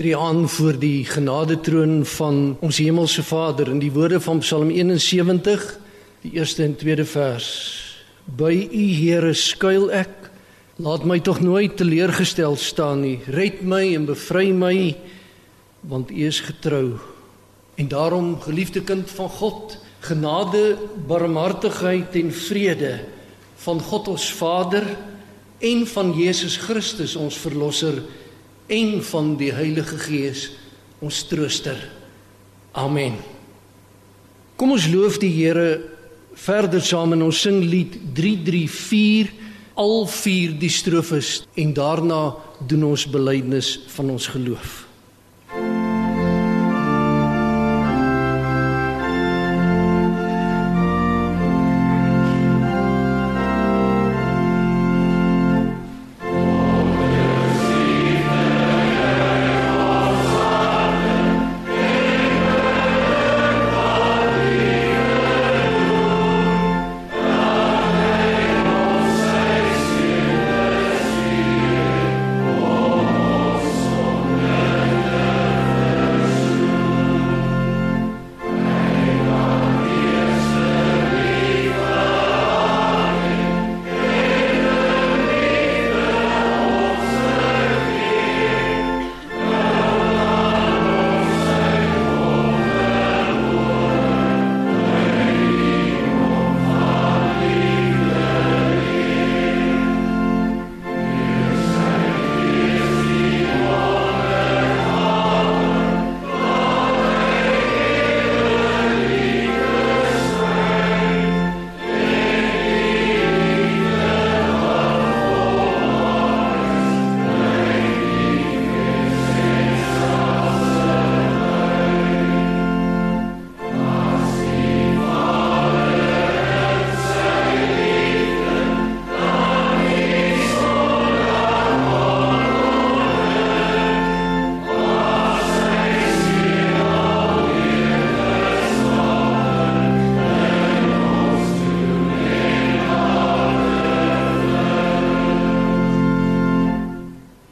tree aan voor die genadetroon van ons hemelse Vader. In die woorde van Psalm 71 die eerste en tweede vers. By u Here skuil ek. Laat my tog nooit teleurgestel staan nie. Red my en bevry my want u is getrou. En daarom geliefde kind van God genade barmhartigheid en vrede van God ons Vader en van Jesus Christus ons verlosser en van die Heilige Gees ons trooster. Amen. Kom ons loof die Here verder saam in ons singlied 334 al vier die strofes en daarna doen ons belydenis van ons geloof.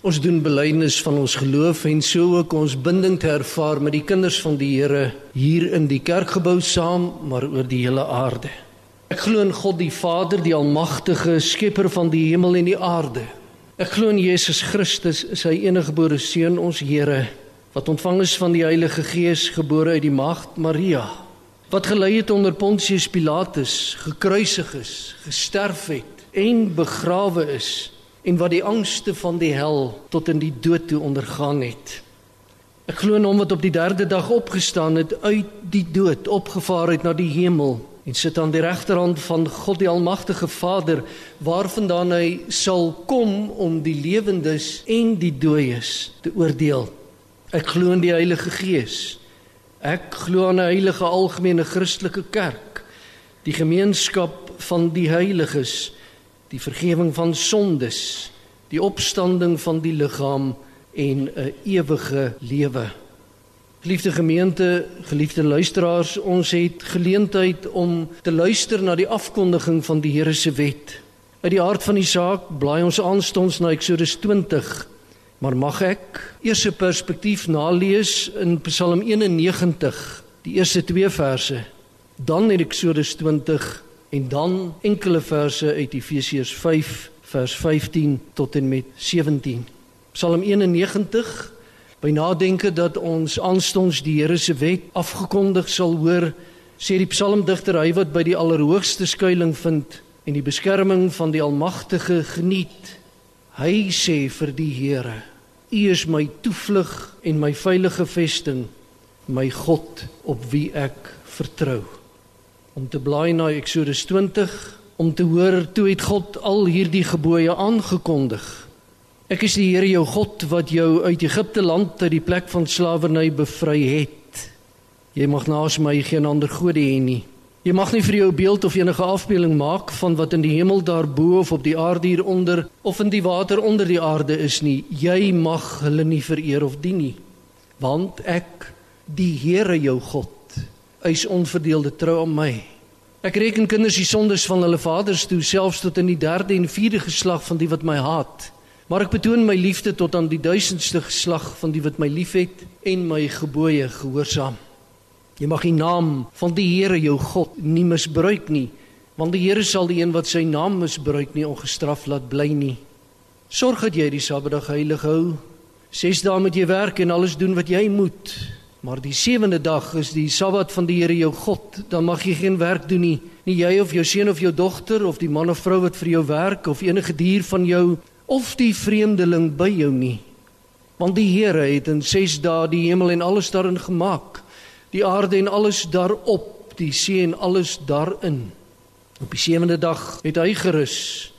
Ons doen belydenis van ons geloof en so ook ons binding te ervaar met die kinders van die Here hier in die kerkgebou saam, maar oor die hele aarde. Ek glo in God die Vader, die almagtige skepper van die hemel en die aarde. Ek glo in Jesus Christus, sy eniggebore seun, ons Here, wat ontvang is van die Heilige Gees, gebore uit die maagd Maria, wat gelei het onder Pontius Pilatus, gekruisig is, gesterf het en begrawe is en wat die angste van die hel tot in die dood toe ondergaan het. Ek glo in hom wat op die 3de dag opgestaan het uit die dood, opgevaar het na die hemel en sit aan die regterhand van God die almagtige Vader, waarvandaan hy sal kom om die lewendes en die dooies te oordeel. Ek glo in die Heilige Gees. Ek glo aan 'n heilige algemene Christelike kerk, die gemeenskap van die heiliges die vergifnis van sondes, die opstanding van die liggaam en 'n ewige lewe. Geliefde gemeente, geliefde luisteraars, ons het geleentheid om te luister na die afkondiging van die Here se wet. Uit die aard van die saak blaai ons aanstonds na Eksodus 20. Maar mag ek eers 'n perspektief nalees in Psalm 91, die eerste 2 verse, dan in Eksodus 20 en dan enkele verse uit Efesiërs 5 vers 15 tot en met 17. Psalm 91 by nadenke dat ons aanstonds die Here se wet afgekondig sal hoor, sê die psalmdigter hy wat by die allerhoogste skuilings vind en die beskerming van die Almagtige geniet. Hy sê vir die Here: U is my toevlug en my veilige vesting, my God op wie ek vertrou om te blaai na Eksodus 20 om te hoor toe het God al hierdie gebooie aangekondig. Ek is die Here jou God wat jou uit Egipte land uit die plek van slawerny bevry het. Jy mag naas my geen ander gode hê nie. Jy mag nie vir jou beeld of enige afbeelding maak van wat in die hemel daarbo of op die aarde hieronder of in die water onder die aarde is nie. Jy mag hulle nie vereer of dien nie. Want ek, die Here jou God, eis onverdeelde trou aan my. Ek reken kinders die sondes van hulle vaders toe selfs tot in die derde en vierde geslag van die wat my haat. Maar ek betoon my liefde tot aan die duisendste geslag van die wat my liefhet en my gebooie gehoorsaam. Jy mag die naam van die Here jou God nie misbruik nie, want die Here sal die een wat sy naam misbruik nie ongestraf laat bly nie. Sorg dat jy die Sabbatdag heilig hou. Ses dae moet jy werk en alles doen wat jy moet. Maar die sewende dag is die Sabbat van die Here jou God. Dan mag jy geen werk doen nie. Nie jy of jou seun of jou dogter of die man of vrou wat vir jou werk of enige dier van jou of die vreemdeling by jou nie. Want die Here het in 6 dae die hemel en alles daarin gemaak. Die aarde en alles daarop, die see en alles daarin. Op die sewende dag het hy gerus.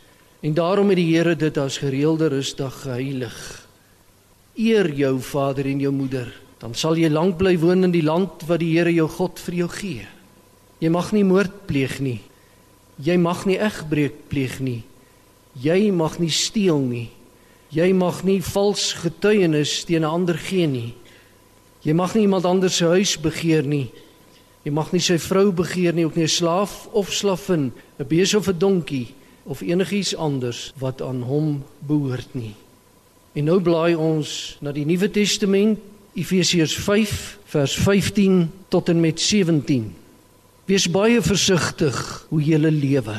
En daarom het die Here dit as gereelde rusdag geheilig. Eer jou vader en jou moeder dan sal jy lank bly woon in die land wat die Here jou God vir jou gee. Jy mag nie moord pleeg nie. Jy mag nie egbreek pleeg nie. Jy mag nie steel nie. Jy mag nie vals getuienis teen 'n ander gee nie. Jy mag nie iemand anders se huis begeer nie. Jy mag nie sy vrou begeer nie, ook nie 'n slaaf of slavin, 'n bees of 'n donkie of enigiets anders wat aan hom behoort nie. En nou blaai ons na die Nuwe Testament Efesiërs 5 vers 15 tot en met 17. Wees baie versigtig hoe jy lewe.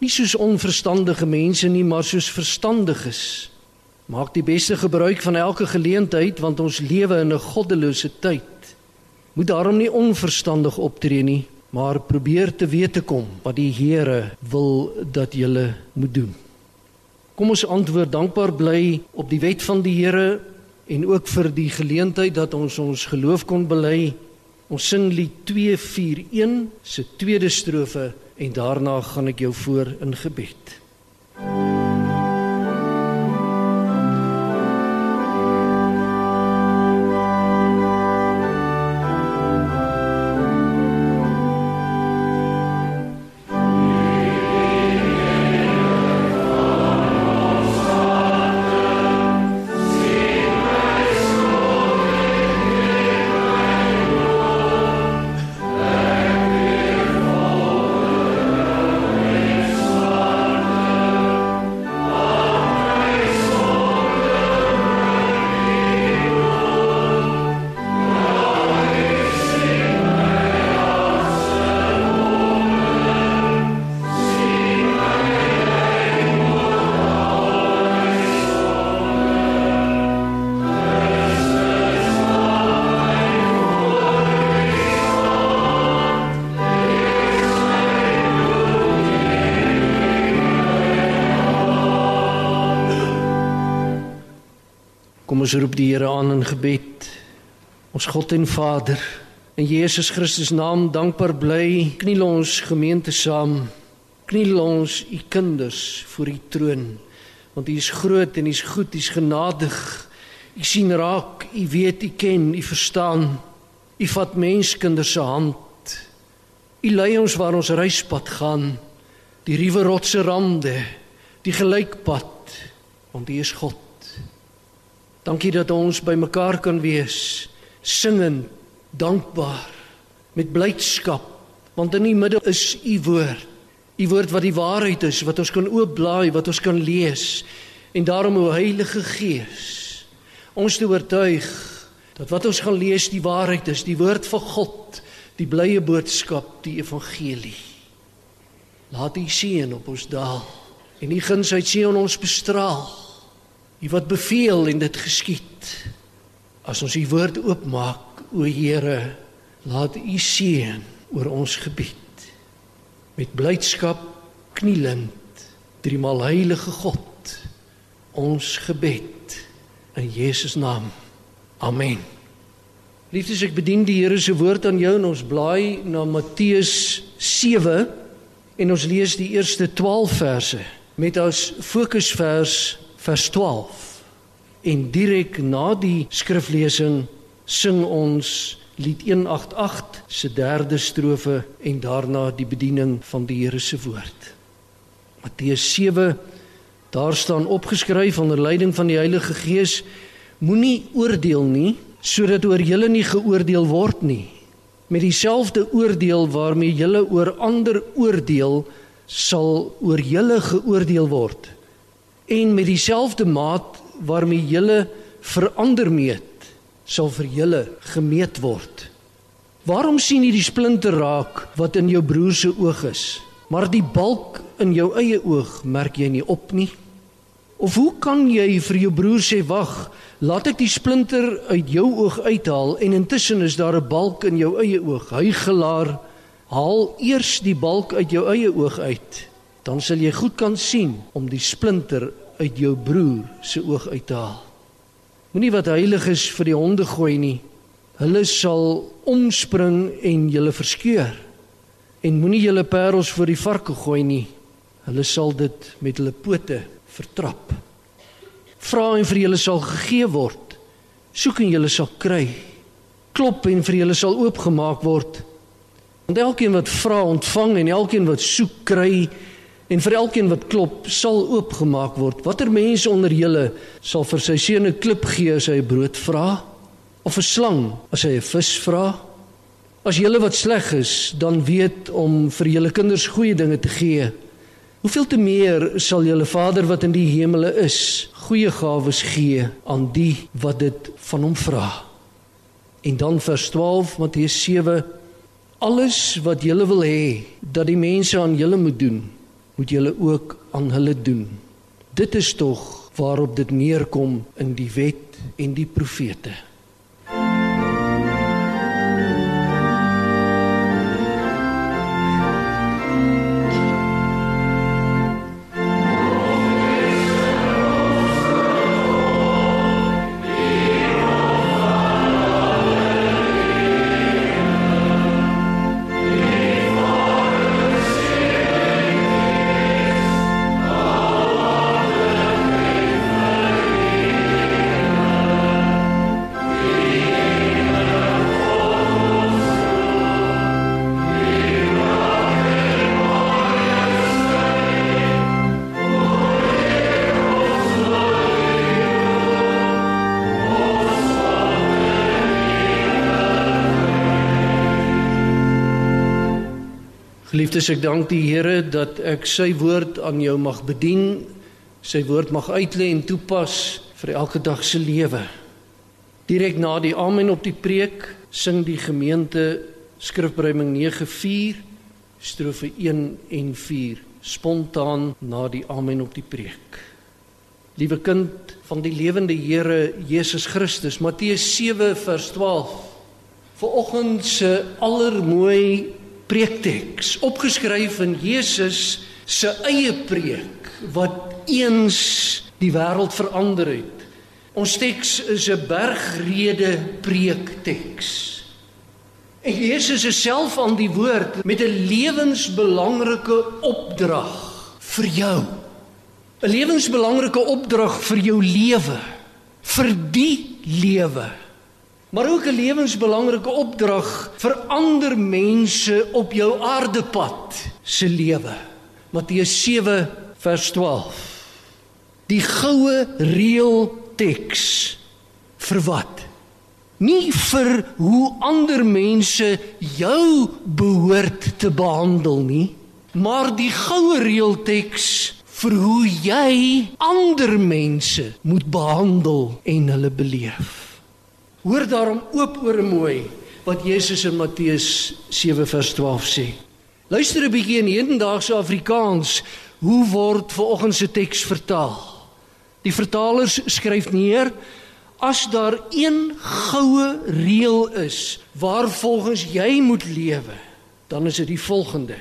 Nie soos onverstandige mense nie, maar soos verstandiges. Maak die beste gebruik van elke geleentheid want ons lewe in 'n goddelose tyd. Moet daarom nie onverstandig optree nie, maar probeer te weet te kom wat die Here wil dat jy moet doen. Kom ons antwoord dankbaar bly op die wet van die Here en ook vir die geleentheid dat ons ons geloof kon bely. Ons sing lied 241 se tweede strofe en daarna gaan ek jou voor in gebed. Ons roep die Here aan in gebed. Ons God en Vader, in Jesus Christus naam dankbaar bly, kniel ons gemeente saam. Kniel ons u kinders voor u troon, want u is groot en u is goed, u is genadig. U sien raak, u weet, u ken, u verstaan. U vat menskinders se hand. U lei ons waar ons reispad gaan, die ruwe rotse rande, die gelykpad, want u is God. Dankie dat ons bymekaar kan wees, singend, dankbaar, met blydskap, want in die middel is u woord. U woord wat die waarheid is, wat ons kan oopblaai, wat ons kan lees. En daarom o Heilige Gees, ons te oortuig dat wat ons gaan lees die waarheid is, die woord van God, die blye boodskap, die evangelie. Laat U seën op ons daal en U guns uit Sion ons bestraal. U wat beveel en dit geskied. As ons u woord oopmaak, o Here, laat u seën oor ons gebied. Met blydskap knielend, driemaal heilige God, ons gebed in Jesus naam. Amen. Liefdes, ek bedien die Here se woord aan jou en ons blaai na Matteus 7 en ons lees die eerste 12 verse met as fokusvers vers 12. En direk na die skriflesing sing ons lied 188 se derde strofe en daarna die bediening van die Here se woord. Matteus 7 daar staan opgeskryf onder leiding van die Heilige Gees moenie oordeel nie sodat oor julle nie geoordeel word nie met dieselfde oordeel waarmee julle oor ander oordeel sal oor julle geoordeel word en met dieselfde maat waarmee julle verander meet, sal vir julle gemeet word. Waarom sien jy die splinter raak wat in jou broer se oog is, maar die balk in jou eie oog merk jy nie op nie? Of hoe kan jy vir jou broer sê wag, laat ek die splinter uit jou oog uithaal en intussen is daar 'n balk in jou eie oog. Hy gelaar, haal eers die balk uit jou eie oog uit, dan sal jy goed kan sien om die splinter uit jou broer se oog uit te haal. Moenie wat heilig is vir die honde gooi nie. Hulle sal omspring en julle verskeur. En moenie julle parels vir die varke gooi nie. Hulle sal dit met hulle pote vertrap. Vra en vir julle sal gegee word. Soek en julle sal kry. Klop en vir julle sal oopgemaak word. Want elkeen wat vra, ontvang en elkeen wat soek, kry en vir elkeen wat klop, sal oopgemaak word. Watter mense onder julle sal vir sy seun 'n klip gee as hy brood vra of 'n slang as hy 'n vis vra? As julle wat sleg is, dan weet om vir julle kinders goeie dinge te gee, Hoeveel te meer sal julle Vader wat in die hemele is, goeie gawes gee aan die wat dit van hom vra. En dan vers 12 Matteus 7 Alles wat julle wil hê dat die mense aan julle moet doen, moet julle ook aan hulle doen. Dit is tog waarop dit neerkom in die wet en die profete. Geliefdes, ek dank die Here dat ek sy woord aan jou mag bedien, sy woord mag uitlê en toepas vir elke dag se lewe. Direk na die amen op die preek sing die gemeente skrifbreuming 9:4 strofe 1 en 4 spontaan na die amen op die preek. Liewe kind van die lewende Here Jesus Christus, Matteus 7 vers 12. Vanoggend se allermooi preekteks opgeskryf in Jesus se eie preek wat eens die wêreld verander het. Ons teks is 'n bergrede preekteks. En Jesus is self aan die woord met 'n lewensbelangrike opdrag vir jou. 'n Lewensbelangrike opdrag vir jou lewe, vir die lewe maar ook 'n lewensbelangrike opdrag vir ander mense op jou aardepad se lewe. Matteus 7 vers 12. Die goue reël teks vir wat? Nie vir hoe ander mense jou behoort te behandel nie, maar die goue reël teks vir hoe jy ander mense moet behandel en hulle beleef. Hoor daarom oop oor mooi wat Jesus in Matteus 7 vers 12 sê. Luister 'n bietjie in hedendaagse Afrikaans hoe word vanoggend se teks vertaal. Die vertalers skryf neer as daar een goue reël is waarvolgens jy moet lewe, dan is dit die volgende.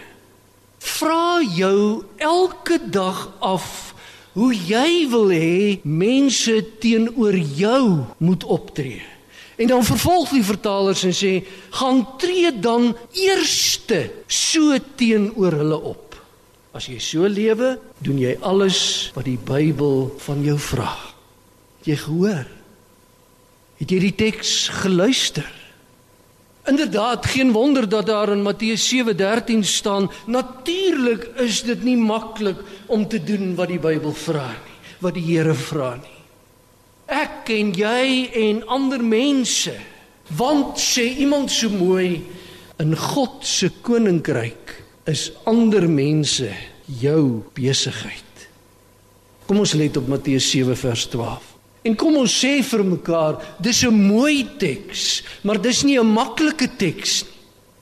Vra jou elke dag af hoe jy wil hê mense teenoor jou moet optree. En dan vervolg die vertalers en sê: "Gaan tree dan eerste so teenoor hulle op. As jy so lewe, doen jy alles wat die Bybel van jou vra." Het jy gehoor? Het jy die teks geluister? Inderdaad, geen wonder dat daar in Matteus 7:13 staan: "Natuurlik is dit nie maklik om te doen wat die Bybel vra nie, wat die Here vra nie." Ek en jy en ander mense. Want sê iemand so mooi in God se koninkryk is ander mense jou besigheid. Kom ons let op Matteus 7 vers 12. En kom ons sê vir mekaar, dis 'n mooi teks, maar dis nie 'n maklike teks nie.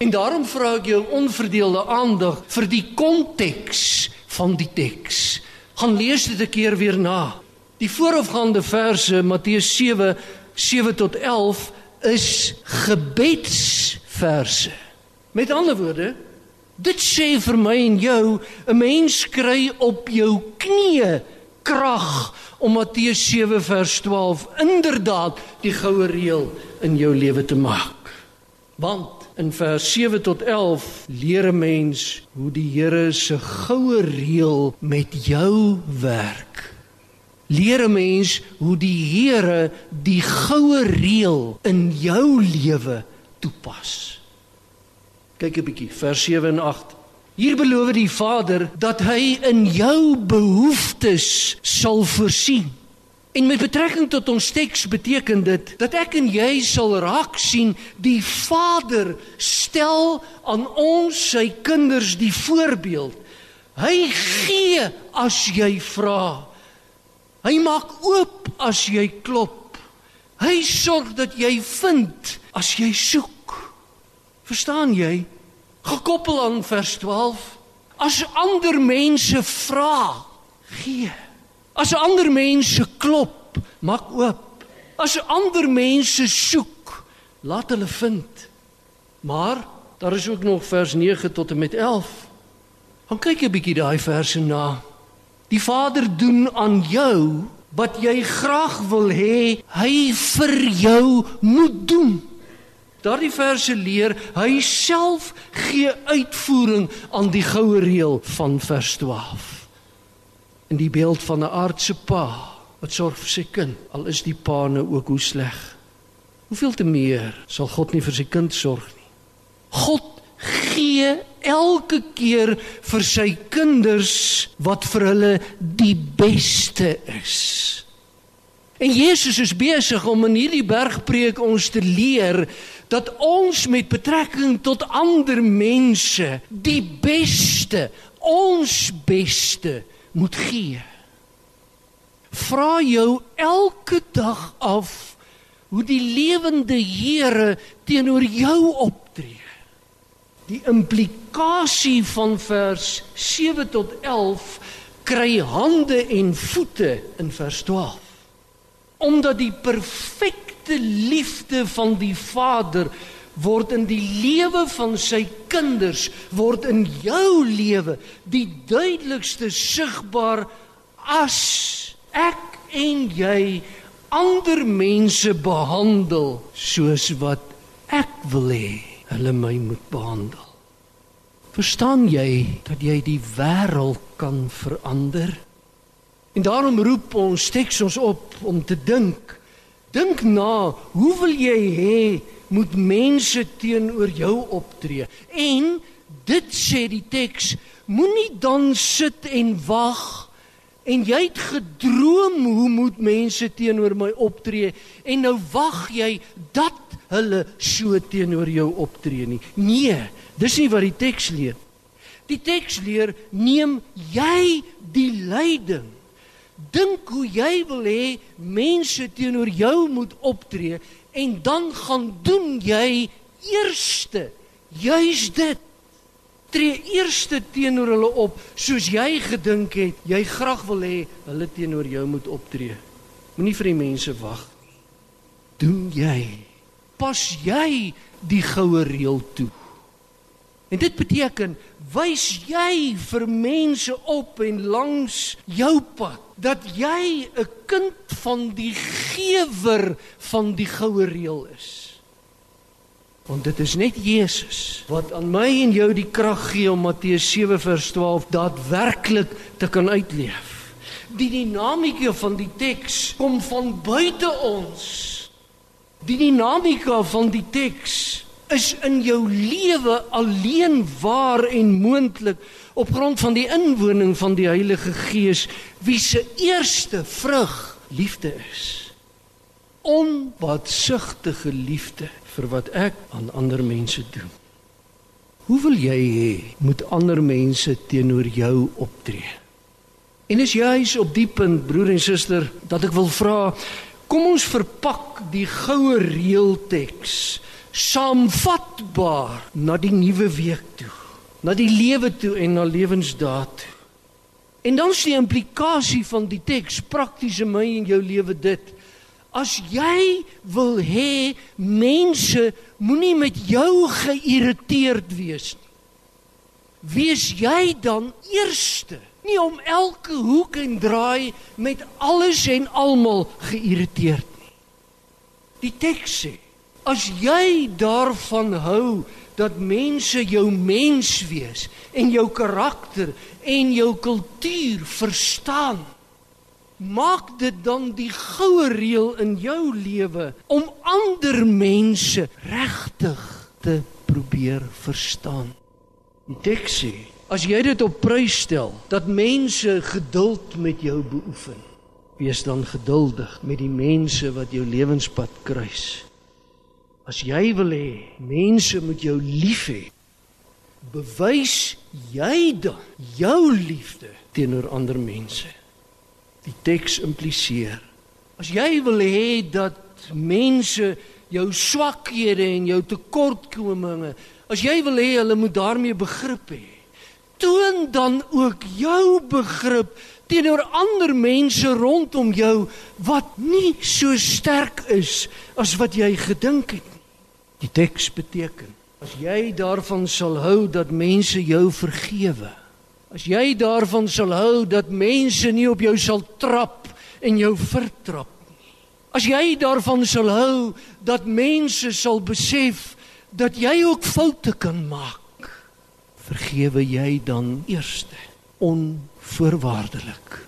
En daarom vra ek jou onverdeelde aandag vir die konteks van die teks. Gaan lees dit 'n keer weer na. Die voorafgaande verse Matteus 7 7 tot 11 is gebedsverse. Met ander woorde, dit sê vir my en jou, 'n mens kry op jou knieë krag om Matteus 7 vers 12 inderdaad die goue reël in jou lewe te maak. Want in vers 7 tot 11 leer 'n mens hoe die Here se goue reël met jou werk. Leer 'n mens hoe die Here die goue reël in jou lewe toepas. Kyk 'n bietjie vers 7 en 8. Hier beloof die Vader dat hy in jou behoeftes sal voorsien. En met betrekking tot ons teks beteken dit dat ek en jy sal raak sien die Vader stel aan ons sy kinders die voorbeeld. Hy gee as jy vra. Hy maak oop as jy klop. Hy sorg dat jy vind as jy soek. Verstaan jy? gekoppel aan vers 12 as ander mense vra gee as ander mense klop maak oop as ander mense soek laat hulle vind maar daar is ook nog vers 9 tot en met 11 gaan kyk 'n bietjie daai verse na die vader doen aan jou wat jy graag wil hê hy vir jou moet doen Daardie verse leer hy self gee uitvoering aan die goue reël van vers 12. In die beeld van 'n aardse pa wat sorg vir sy kind, al is die pa nou ook hoe sleg. Hoeveel te meer sal God nie vir sy kind sorg nie. God gee elke keer vir sy kinders wat vir hulle die beste is. En Jesus is besig om in hierdie bergpreek ons te leer dat ons met betrekking tot ander mense die beste, ons beste moet gee. Vra jou elke dag af hoe die lewende Here teenoor jou optree. Die implikasie van vers 7 tot 11 kry hande en voete in vers 12. Omdat die perfek perfekte liefde van die Vader word in die lewe van sy kinders word in jou lewe die duidelikste sigbaar as ek en jy ander mense behandel soos wat ek wil hê hulle my moet behandel. Verstaan jy dat jy die wêreld kan verander? En daarom roep ons teks ons op om te dink Dink na, hoe wil jy hê moet mense teenoor jou optree? En dit sê die teks, moenie dan sit en wag en jy het gedroom hoe moet mense teenoor my optree en nou wag jy dat hulle so teenoor jou optree nie. Nee, dis nie wat die teks leer. Die teks leer neem jy die leiding Dink hoe jy wil hê mense teenoor jou moet optree en dan gaan doen jy eerste juis dit. Tree eerste teenoor hulle op soos jy gedink het jy graag wil hê hulle teenoor jou moet optree. Moenie vir die mense wag nie. Doen jy pas jy die goue reël toe. En dit beteken wys jy vir mense op en langs jou pad dat jy 'n kind van die gewer van die goue reël is. Want dit is net Jesus wat aan my en jou die krag gee om Matteus 7 vers 12 daadwerklik te kan uitleef. Die dinamika van die teks kom van buite ons. Die dinamika van die teks is in jou lewe alleen waar en moontlik op grond van die inwoning van die Heilige Gees wie se eerste vrug liefde is. Onbaatsigtige liefde vir wat ek aan ander mense doen. Hoe wil jy hê moet ander mense teenoor jou optree? En is juis op die punt broer en suster dat ek wil vra kom ons verpak die goue reelteks saamvatbaar na die nuwe week toe na die lewe toe en na lewensdaad toe. En dan is die implikasie van die teks prakties in my en jou lewe dit as jy wil hê mense moenie met jou geïrriteerd wees nie wees jy dan eerste nie om elke hoek en draai met alles en almal geïrriteerd nie. Die teks sê: As jy daarvan hou dat mense jou mens wees en jou karakter en jou kultuur verstaan, maak dit dan die goue reël in jou lewe om ander mense regtig te probeer verstaan. Die teks sê As jy dit op prys stel dat mense geduld met jou beoefen, wees dan geduldig met die mense wat jou lewenspad kruis. As jy wil hê mense moet jou lief hê, bewys jy dan jou liefde teenoor ander mense. Die teks impliseer as jy wil hê dat mense jou swakhede en jou tekortkominge, as jy wil hê hulle moet daarmee begrip hê, toon dan ook jou begrip teenoor ander mense rondom jou wat nie so sterk is as wat jy gedink het nie. Die teks beteken as jy daarvan sal hou dat mense jou vergewe, as jy daarvan sal hou dat mense nie op jou sal trap en jou vertrap nie. As jy daarvan sal hou dat mense sal besef dat jy ook foute kan maak vergewe jy dan eerste onvoorwaardelik?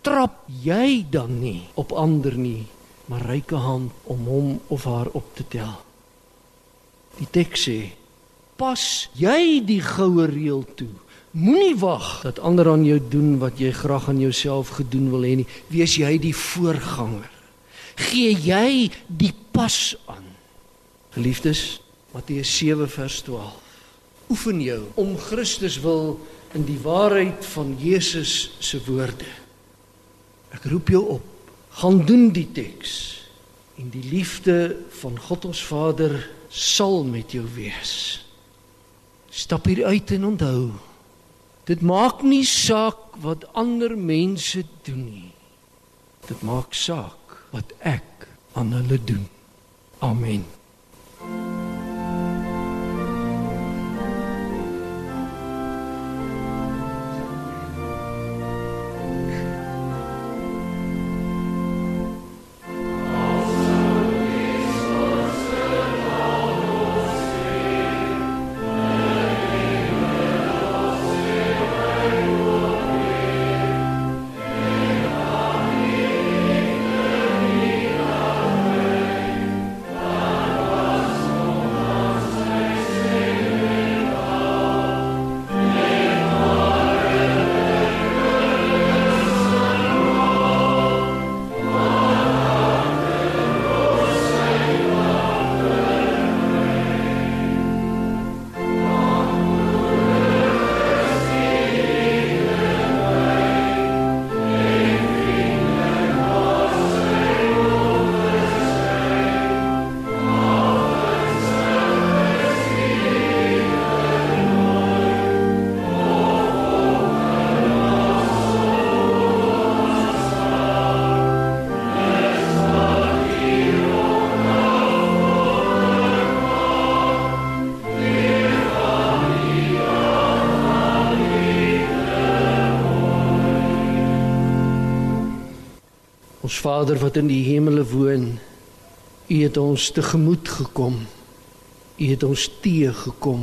Trap jy dan nie op ander nie maar reike hand om hom of haar op te tel? Die teks sê pas jy die goue reël toe. Moenie wag dat ander aan jou doen wat jy graag aan jouself gedoen wil hê nie. Wees jy die voorganger. Gee jy die pas aan. Geliefdes Matteus 7 vers 12 oefen jou om Christus wil in die waarheid van Jesus se woorde. Ek roep jou op, gaan doen die teks en die liefde van God ons Vader sal met jou wees. Stap hier uit en onthou, dit maak nie saak wat ander mense doen nie. Dit maak saak wat ek aan hulle doen. Amen. Vader wat in die hemele woon, U het ons tegemoet gekom. U het ons teë gekom.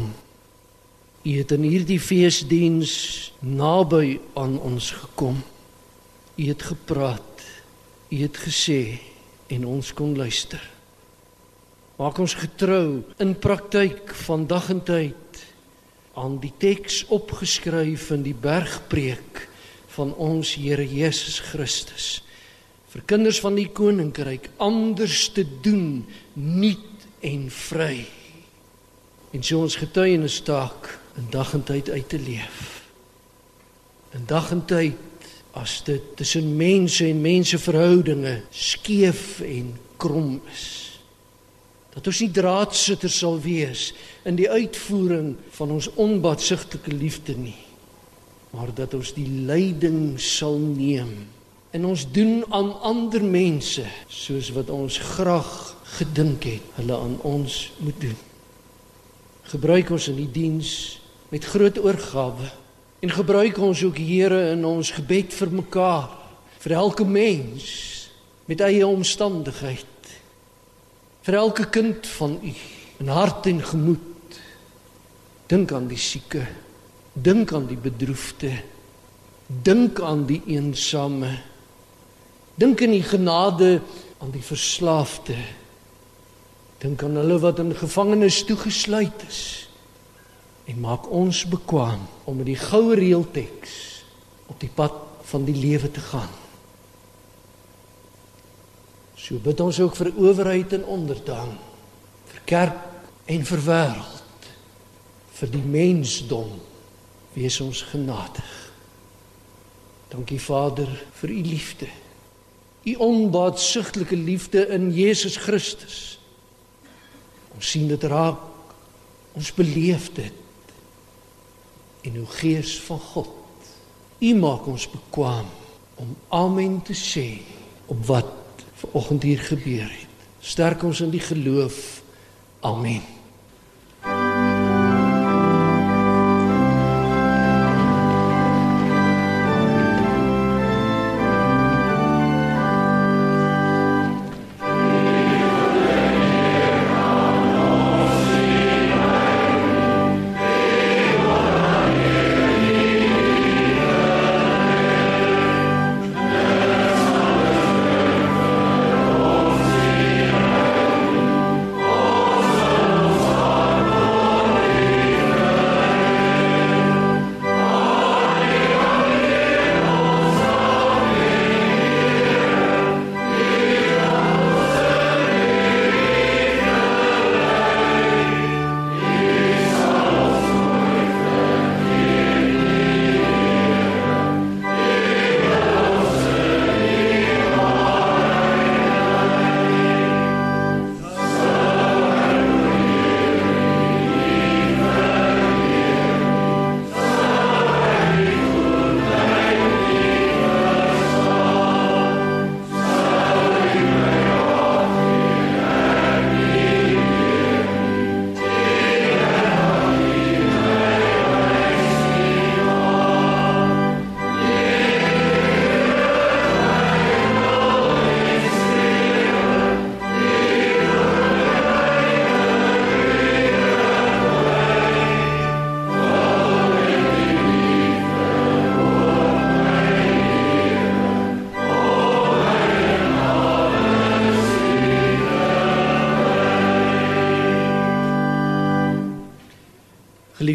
U het in hierdie feesdiens naby aan ons gekom. U het gepraat. U het gesê en ons kon luister. Maak ons getrou in praktyk van dag en tyd aan die teks opgeskryf in die bergpreek van ons Here Jesus Christus vir kinders van die koninkryk anders te doen nuut en vry. En so ons getuienis taak in dag en tyd uit te leef. In dag en tyd as dit tussen mense en menseverhoudinge skeef en krom is. Dat ons nie draadsitters sal wees in die uitvoering van ons onbadsigtelike liefde nie, maar dat ons die leiding sal neem en ons doen aan ander mense soos wat ons graag gedink het hulle aan ons moet doen. Gebruik ons in die diens met groot oorgawe en gebruik ons ook Here in ons gebed vir mekaar, vir elke mens met eie omstandigheid, vir elke kind van U in hart en gemoed. Dink aan die sieke, dink aan die bedroefde, dink aan die eensame. Dink in die genade aan die verslaafde. Dink aan hulle wat in gevangenis toegesluit is en maak ons bekwam om met die goue reelteks op die pad van die lewe te gaan. So bid ons ook vir owerheid en onderdaan, vir kerk en vir wêreld, vir die mensdom. Wees ons genadig. Dankie Vader vir u liefde. U onbaatsigtelike liefde in Jesus Christus. Ons sien dit raak. Ons beleef dit en uw gees van God. U maak ons bekwam om amen te sê op wat vanoggend hier gebeur het. Sterk ons in die geloof. Amen.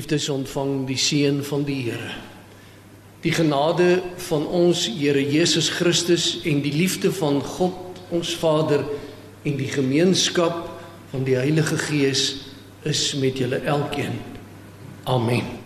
Geliefdes, ontvang die seën van die Here. Die genade van ons Here Jesus Christus en die liefde van God ons Vader en die gemeenskap van die Heilige Gees is met julle elkeen. Amen.